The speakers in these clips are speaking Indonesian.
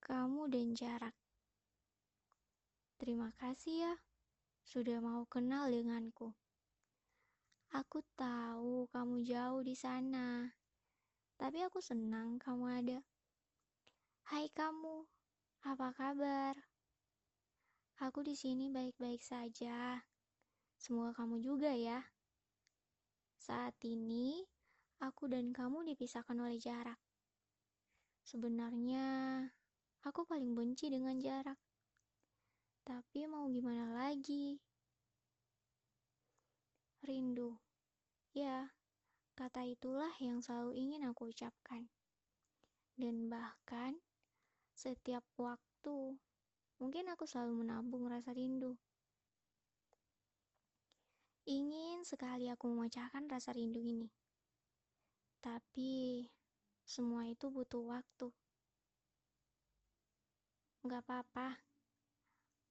Kamu, dan jarak. Terima kasih ya, sudah mau kenal denganku. Aku tahu kamu jauh di sana, tapi aku senang kamu ada. Hai kamu, apa kabar? Aku di sini baik-baik saja. Semoga kamu juga ya. Saat ini, aku dan kamu dipisahkan oleh jarak. Sebenarnya, aku paling benci dengan jarak. Tapi mau gimana lagi? Rindu. Ya, kata itulah yang selalu ingin aku ucapkan. Dan bahkan, setiap waktu, mungkin aku selalu menabung rasa rindu. Ingin sekali aku memecahkan rasa rindu ini. Tapi semua itu butuh waktu. Gak apa-apa,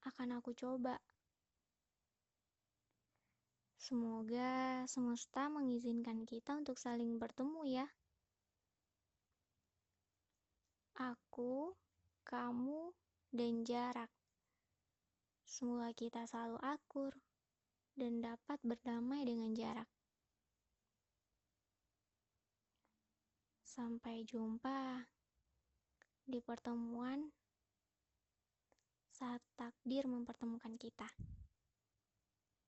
akan aku coba. Semoga semesta mengizinkan kita untuk saling bertemu ya. Aku, kamu, dan jarak. Semoga kita selalu akur dan dapat berdamai dengan jarak. Sampai jumpa di pertemuan saat takdir mempertemukan kita.